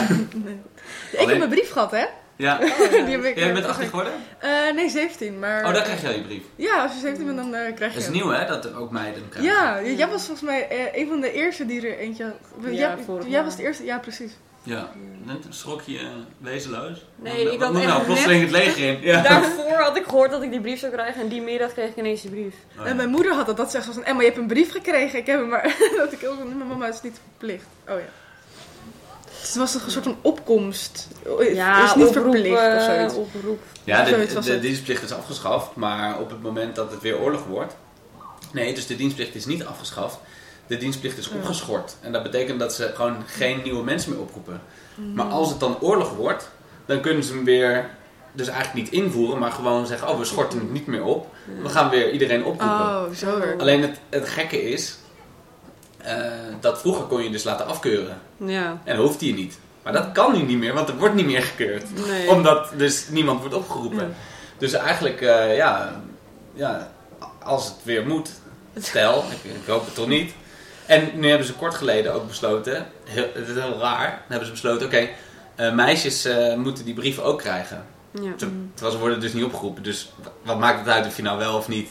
Ik heb mijn brief gehad, hè? ja. [LAUGHS] Die heb ik, Jij eh, bent 18 geworden? eh, nee, 17, maar... Oh, dan krijg je al je brief. Ja, als je 17 bent, dan eh, krijg je Dat is hem. nieuw hè, dat er ook meiden krijgen. Ja, jij was volgens mij eh, een van de eerste die er eentje had. Ja, jij, jij was de eerste, ja precies. Ja. Net schrok je eh, wezenloos. Nee, ik had echt nou, plotseling het leger in. Ja. Daarvoor had ik gehoord dat ik die brief zou krijgen. En die middag kreeg ik ineens die brief. Oh, ja. En mijn moeder had dat, dat zegt ze van, Emma, je hebt een brief gekregen. Ik heb hem maar, [LAUGHS] dat ik ook, mijn mama is niet verplicht. Oh ja. Dus het was toch een soort van opkomst. Ja, het is niet oproep, verplicht of eh, zoiets. oproep. Ja, de, was de het. dienstplicht is afgeschaft, maar op het moment dat het weer oorlog wordt. Nee, dus de dienstplicht is niet afgeschaft. De dienstplicht is opgeschort. En dat betekent dat ze gewoon geen nieuwe mensen meer oproepen. Mhm. Maar als het dan oorlog wordt, dan kunnen ze hem weer, dus eigenlijk niet invoeren, maar gewoon zeggen: Oh, we schorten het niet meer op. We gaan weer iedereen oproepen. Oh, zo werkt. Alleen het, het gekke is eh, dat vroeger kon je dus laten afkeuren. Ja, En dat hoeft hier niet. Maar dat kan nu niet meer, want er wordt niet meer gekeurd nee. omdat dus niemand wordt opgeroepen. Ja. Dus eigenlijk, eh, ja, ja, als het weer moet, stel, ik, ik hoop het toch niet. En nu hebben ze kort geleden ook besloten, heel, het is heel raar, dan hebben ze besloten, oké, eh, meisjes eh, moeten die brief ook krijgen. Ja. Ter- Terwijl ze worden dus niet opgeroepen, dus wa- wat maakt het uit of je nou wel of niet.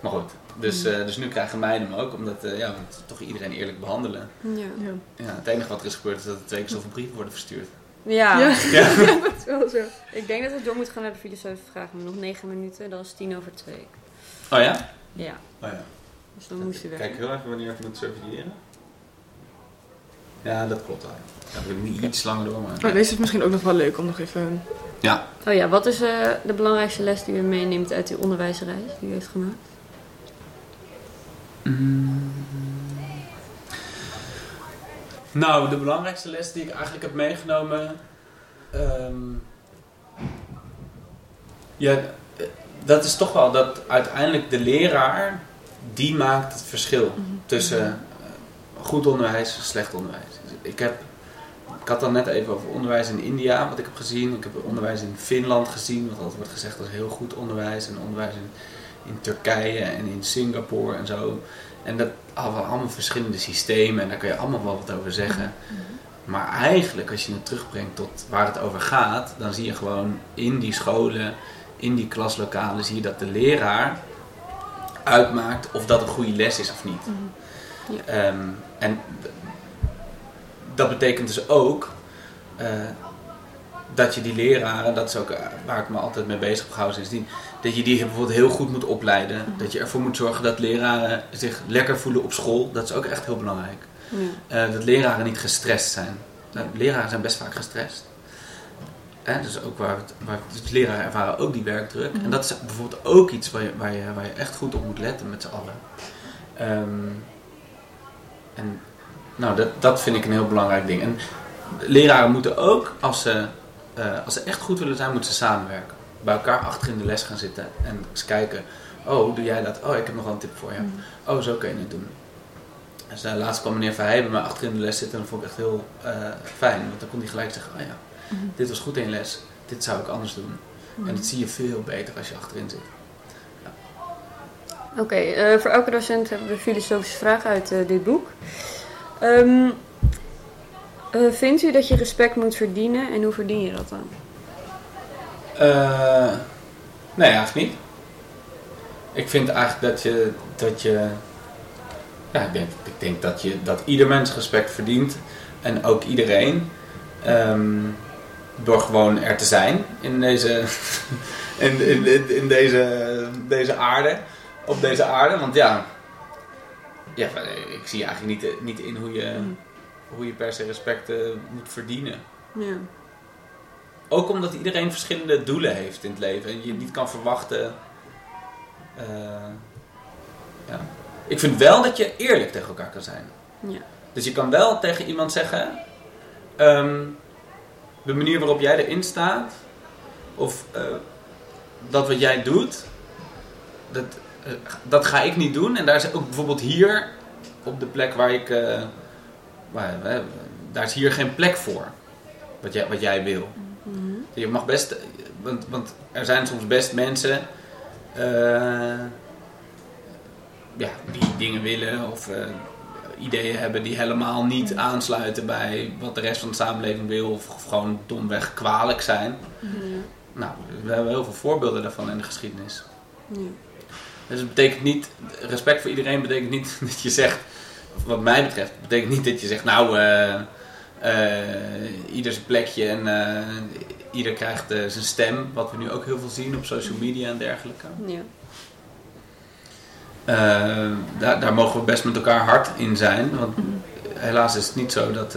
Maar goed, dus, eh, dus nu krijgen meiden hem ook, omdat eh, ja, we toch iedereen eerlijk behandelen. Ja. Ja. Ja, het enige wat er is gebeurd is dat er twee keer zoveel brieven worden verstuurd. Ja. Ja. [LAUGHS] Ja. dat is wel zo. ik denk dat we door moeten gaan naar de filosofie Nog negen minuten, dat is tien over twee. Oh ja? Ja, Oh ja. Dus dan moesten we. Kijk heel even wanneer we moeten surveilleren. Ja, dat klopt wel. Ja, we willen niet iets langer door, maar... Oh, deze is misschien ook nog wel leuk om nog even... Ja. Oh ja, wat is eh, de belangrijkste les die u meeneemt uit uw onderwijsreis die u heeft gemaakt? Nou, de belangrijkste les die ik eigenlijk heb meegenomen... ehm, ja, eh, dat is toch wel dat uiteindelijk de leraar... die maakt het verschil tussen eh, goed onderwijs en slecht onderwijs. Dus ik heb... Ik had dan net even over onderwijs in India, wat ik heb gezien. Ik heb onderwijs in Finland gezien, wat altijd wordt gezegd als heel goed onderwijs. En onderwijs in, in Turkije en in Singapore en zo. En dat hebben allemaal verschillende systemen en daar kun je allemaal wel wat over zeggen. Maar eigenlijk, als je het terugbrengt tot waar het over gaat, dan zie je gewoon in die scholen, in die klaslokalen, zie je dat de leraar uitmaakt of dat een goede les is of niet. Ja. Ehm, en dat betekent dus ook eh, dat je die leraren, dat is ook eh, waar ik me altijd mee bezig heb gehouden sindsdien, dat je die bijvoorbeeld heel goed moet opleiden. Dat je ervoor moet zorgen dat leraren zich lekker voelen op school. Dat is ook echt heel belangrijk. Ja. Eh, dat leraren niet gestrest zijn. Nou, leraren zijn best vaak gestrest. Hè, dus ook waar, het, waar dus leraren ervaren ook die werkdruk. En dat is bijvoorbeeld ook iets waar je, waar je, waar je echt goed op moet letten met z'n allen. Ehm, en nou, dat, dat vind ik een heel belangrijk ding. En leraren moeten ook, als ze, eh, als ze echt goed willen zijn, moeten ze samenwerken. Bij elkaar achter in de les gaan zitten en eens kijken. Oh, hoe doe jij dat? Oh, ik heb nog wel een tip voor je. Mm. Oh, zo kun je het doen. Dus uh, laatst kwam meneer Verheij bij mij achter in de les zitten en dat vond ik echt heel uh, fijn. Want dan kon hij gelijk zeggen, oh ja, Mm. dit was goed in les. Dit zou ik anders doen. En dat zie je veel beter als je achterin zit. Oké, okay, uh, voor elke docent hebben we filosofische vragen uit uh, dit boek. Um, uh, vindt u dat je respect moet verdienen en hoe verdien je dat dan? nee, eigenlijk niet. Ik vind eigenlijk dat je. Dat je ja, ik denk, ik denk dat, je, dat ieder mens respect verdient. En ook iedereen. Um, door gewoon er te zijn in deze, [LAUGHS] in, in, in, deze, deze aarde op deze aarde. Want ja, ja ik zie eigenlijk niet, niet in hoe je, mm. hoe je per se respect uh, moet verdienen. Ja. Ook omdat iedereen verschillende doelen heeft in het leven. En je niet kan verwachten... Uh, ja. Ik vind wel dat je eerlijk tegen elkaar kan zijn. Ja. Dus je kan wel tegen iemand zeggen... Um, de manier waarop jij erin staat... Of uh, dat wat jij doet... Dat, dat ga ik niet doen. En daar is ook bijvoorbeeld hier, op de plek waar ik. Uh, waar, daar is hier geen plek voor. Wat jij, wat jij wil. Mm-hmm. Je mag best. Want, want er zijn soms best mensen. Ja, die dingen willen of ideeën hebben die helemaal niet aansluiten bij wat de rest van de samenleving wil. Of, gewoon domweg kwalijk zijn. Mm-hmm. Nou, we hebben heel veel voorbeelden daarvan in de geschiedenis. Mm. Dus het betekent niet, respect voor iedereen betekent niet [LAUGHS] dat je zegt, wat mij betreft, betekent niet dat je zegt, nou, uh, uh, ieder zijn plekje en uh, ieder krijgt zijn stem, wat we nu ook heel veel zien op social media en dergelijke. Ja. Daar, daar mogen we best met elkaar hard in zijn, want helaas is het niet zo dat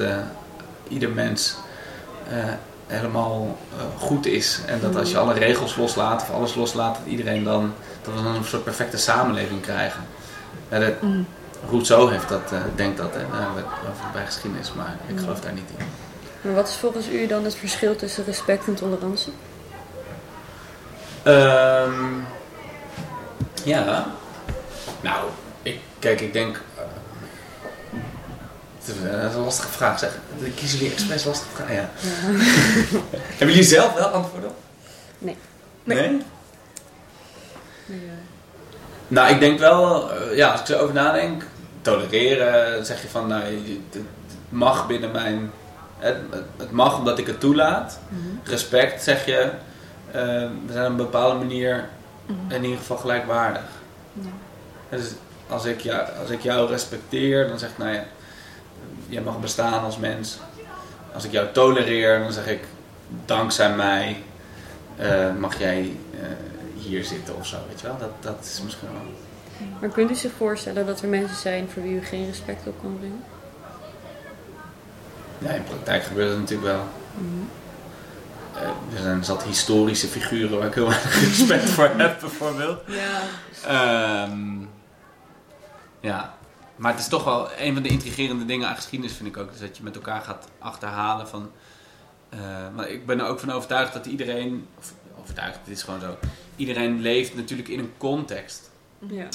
ieder mens helemaal goed is. En dat als je alle regels loslaat of alles loslaat, dat iedereen dan dat we dan een soort perfecte samenleving krijgen. Ja, dat, mm. Rousseau heeft dat, uh, denkt dat, hè, over bij geschiedenis, maar ik geloof daar niet in. Maar wat is volgens u dan het verschil tussen respect en tolerantie? Um, ja, nou, ik, kijk, ik denk. Uh, dat is een lastige vraag, zeg. Kiezen jullie expres lastige vragen? Ja. ja. [LAUGHS] Hebben jullie zelf wel antwoorden op? Nee. Nee? nee? Ja. Nou, ik denk wel, ja, als ik erover nadenk, tolereren, zeg je van, nou, het mag binnen mijn, het, het mag omdat ik het toelaat. Mm-hmm. Respect, zeg je, uh, we zijn op een bepaalde manier mm-hmm. in ieder geval gelijkwaardig. Ja. Dus als ik, jou, als ik jou respecteer, dan zeg ik, nou ja, jij mag bestaan als mens. Als ik jou tolereer, dan zeg ik, dankzij mij uh, mag jij uh, hier zitten of zo, weet je wel. Dat, dat is misschien wel... Maar kunt u zich voorstellen dat er mensen zijn voor wie u geen respect op kan brengen? Ja, in praktijk gebeurt het natuurlijk wel. Uh, er zijn zat historische figuren waar ik heel [LAUGHS] weinig respect voor heb, bijvoorbeeld. Ja. Um, ja. Maar het is toch wel een van de intrigerende dingen aan geschiedenis, vind ik ook. Dus dat je met elkaar gaat achterhalen van... Uh, maar ik ben er ook van overtuigd dat iedereen... Of, overtuigd, het is gewoon zo. Iedereen leeft natuurlijk in een context. Ja.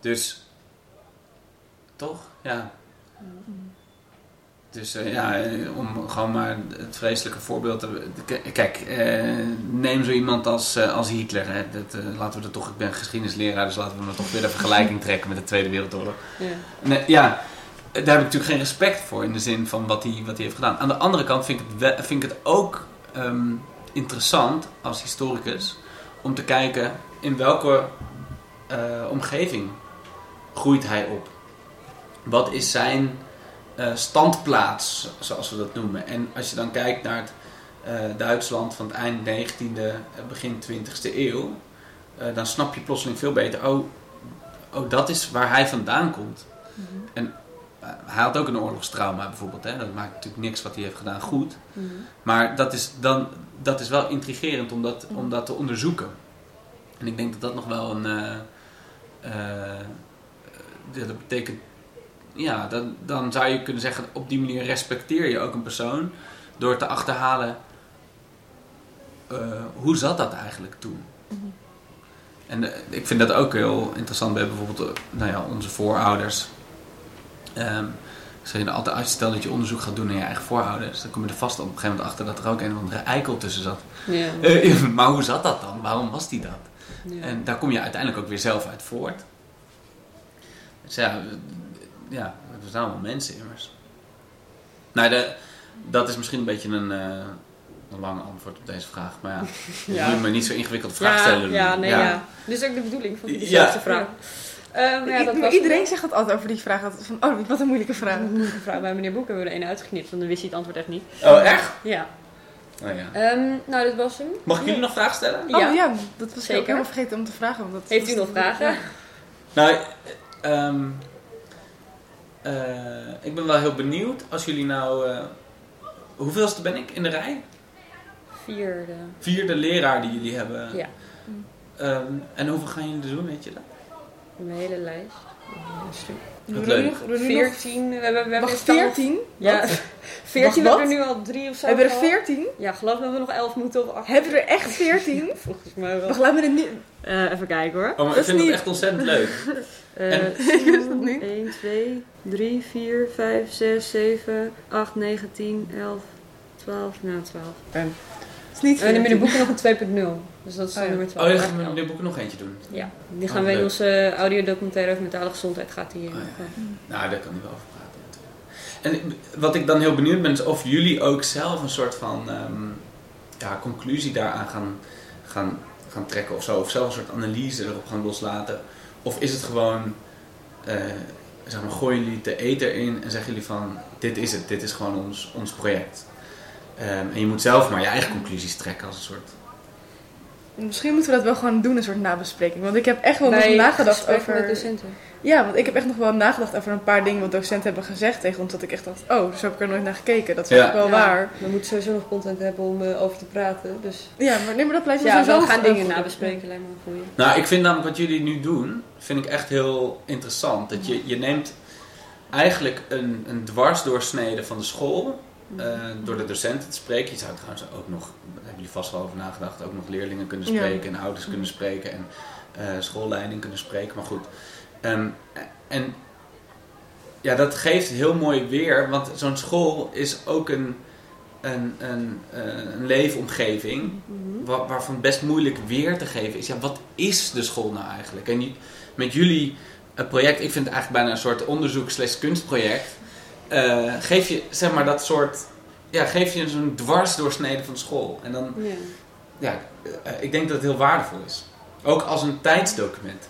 Dus... Toch? Ja. Dus uh, ja, om gewoon maar het vreselijke voorbeeld te... Kijk, uh, neem zo iemand als, uh, als Hitler. Hè. Dat, laten we er toch... Ik ben geschiedenisleraar, dus laten we maar toch weer een vergelijking [LAUGHS] trekken met de Tweede Wereldoorlog. Ja. Nee, ja, daar heb ik natuurlijk geen respect voor in de zin van wat hij, wat hij heeft gedaan. Aan de andere kant vind ik het, wel, vind ik het ook um, interessant als historicus om te kijken in welke omgeving groeit hij op. Wat is zijn standplaats, zoals we dat noemen. En als je dan kijkt naar het uh, Duitsland van het eind 19e, begin 20e eeuw, dan snap je plotseling veel beter, oh, oh dat is waar hij vandaan komt. Mm-hmm. En hij had ook een oorlogstrauma bijvoorbeeld, hè? dat maakt natuurlijk niks wat hij heeft gedaan goed. Mm-hmm. Maar dat is, dan, dat is wel intrigerend om dat, om dat te onderzoeken. En ik denk dat dat nog wel een dat betekent, ja, dan, dan zou je kunnen zeggen, op die manier respecteer je ook een persoon door te achterhalen, eh, hoe zat dat eigenlijk toen? En eh, ik vind dat ook heel interessant bij bijvoorbeeld eh, nou ja, onze voorouders. Ehm zeg je altijd uit, stel dat je onderzoek gaat doen naar je eigen voorouders, dan kom je er vast op een gegeven moment achter dat er ook een of andere eikel tussen zat. [LAUGHS] Maar hoe zat dat dan? Waarom was die dat? En daar kom je uiteindelijk ook weer zelf uit voort. Dus ja, ja we zijn allemaal mensen immers. Nou, de, dat is misschien een beetje een, eh, een lang antwoord op deze vraag. Maar ja, [LAUGHS] je Ja. moet me niet zo ingewikkelde vraag ja, stellen. ja, nee, Ja. ja. Dit is ook de bedoeling van die Ja. eerste vraag. Ehm, ja, dat I- was iedereen zegt dat altijd over die vraag. dat- Van, oh, wat een moeilijke vraag. een moeilijke vraag. Bij meneer Boek hebben we er een uitgeknipt, want dan wist hij het antwoord echt niet. Oh, echt? Ja. Oh, ja. Ehm, nou, dit was hem. Mag ik jullie nog vragen stellen? Ja. Oh ja, dat was ik Zeker. ook helemaal vergeten om te vragen. Want dat Heeft u nog vragen? Nou, ehm, eh, ik ben wel heel benieuwd als jullie nou. eh hoeveelste ben ik in de rij? Vierde. Vierde leraar die jullie hebben. Ja. Ehm, en hoeveel gaan jullie er doen, weet je dat? Een hele lijst. Een stuk. Doen Wat we leuk. nog- doen we nu nog- Veertien. We hebben, we hebben Wacht, in totaal- 14? Ja, Wat? [LAUGHS] veertien. We Wacht, hebben er nu al drie of zo. Hebben we er gehad. 14? Ja, geloof dat we nog elf moeten of acht. Hebben we er echt [LAUGHS] 14? Volgens mij wel. Wacht, laat me er niet... Eh, even kijken hoor. Oh, maar Dat ik is vind het niet- echt ontzettend leuk. [LAUGHS] Eh En- wist het niet. 1, 2, 3, 4, 5, 6, 7, 8, 9, 10, 11, 12. Nou, 12. Het niet En in de 14. boeken nog een 2.0. Dus dat is Oh ja. nummer 12. Oh, dan gaan we meneer Boeken nog eentje doen. Ja, die gaan Oh, we in leuk. onze audiodocumentaire over mentale gezondheid gaat die Oh, ja. eh, Nou, daar kan hij wel over praten. En wat ik dan heel benieuwd ben, is of jullie ook zelf een soort van ehm, ja, conclusie daaraan gaan, gaan, gaan trekken of zo. Of zelf een soort analyse erop gaan loslaten. Of is het gewoon, eh, zeg maar, gooien jullie de ether in en zeggen jullie van, dit is het, dit is gewoon ons, ons project. Ehm, en je moet zelf maar je eigen conclusies trekken als een soort... Misschien moeten we dat wel gewoon doen, een soort nabespreking. Want ik heb echt wel nog nagedacht gesprekken met over... docenten. Ja, want ik heb echt nog wel nagedacht over een paar dingen wat docenten hebben gezegd tegen ons. Dat ik echt dacht, oh, zo heb ik er nooit naar gekeken. Dat is Ja. echt wel Ja, waar. We moeten sowieso nog content hebben om eh, over te praten. Dus Ja, maar, nee, maar dat blijft ja, sowieso we gaan dingen nabespreken, lijkt me een goeie. Nou, ik vind namelijk wat jullie nu doen, vind ik echt heel interessant. Dat je, je neemt eigenlijk een, een dwarsdoorsnede van de school, eh, door de docenten te spreken. Je zou trouwens ook nog, daar hebben jullie vast wel over nagedacht, ook nog leerlingen kunnen Ja. spreken en ouders kunnen spreken en eh, schoolleiding kunnen spreken. Maar goed. Ehm, en ja, dat geeft heel mooi weer, want zo'n school is ook een, een, een, eh, een leefomgeving Mhm. wa- waarvan best moeilijk weer te geven is. Ja, wat is de school nou eigenlijk? En met jullie project, ik vind het eigenlijk bijna een soort onderzoek slash kunstproject. Eh, geef je zeg maar dat soort, ja, geef je zo'n dwarsdoorsnede van school. En dan, Ja. ja, eh, ik denk dat het heel waardevol is. Ook als een tijdsdocument.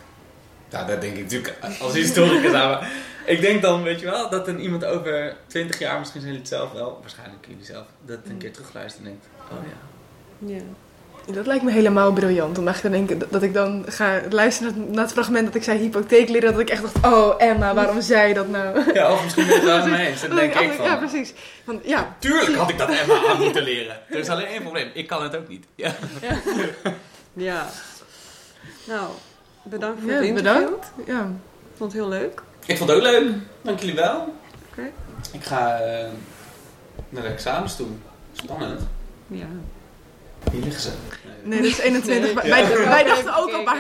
Ja, dat denk ik natuurlijk als historicus aan. [LAUGHS] maar Ik denk dan, weet je wel, dat een iemand over 20 jaar, misschien zijn jullie het zelf wel, waarschijnlijk jullie zelf, dat een keer terugluistert en denkt, oh ja. Ja. Dat lijkt me helemaal briljant. Om eigenlijk te denken dat- ik dan ga luisteren naar- het fragment dat ik zei hypotheek leren. Dat ik echt dacht, oh Emma, waarom zei je dat nou? Ja, of misschien ben je het wel mee eens. Dan [LAUGHS] Dat denk ik van, Ja, precies. Want, ja, Tuurlijk had ik dat Emma aan moeten leren. Er is alleen één probleem. Ik kan het ook niet. Ja. ja. Nou, bedankt voor Ja, het interview. bedankt. Ja. Ik vond het heel leuk. Ik vond het ook leuk. Dank jullie wel. Oké. Ik ga eh, naar de examens toe. Spannend. Ja. Hier liggen ze. Nee, dat is [LAUGHS] 21. Nee. Wij, Ja. wij dachten ook al, waar,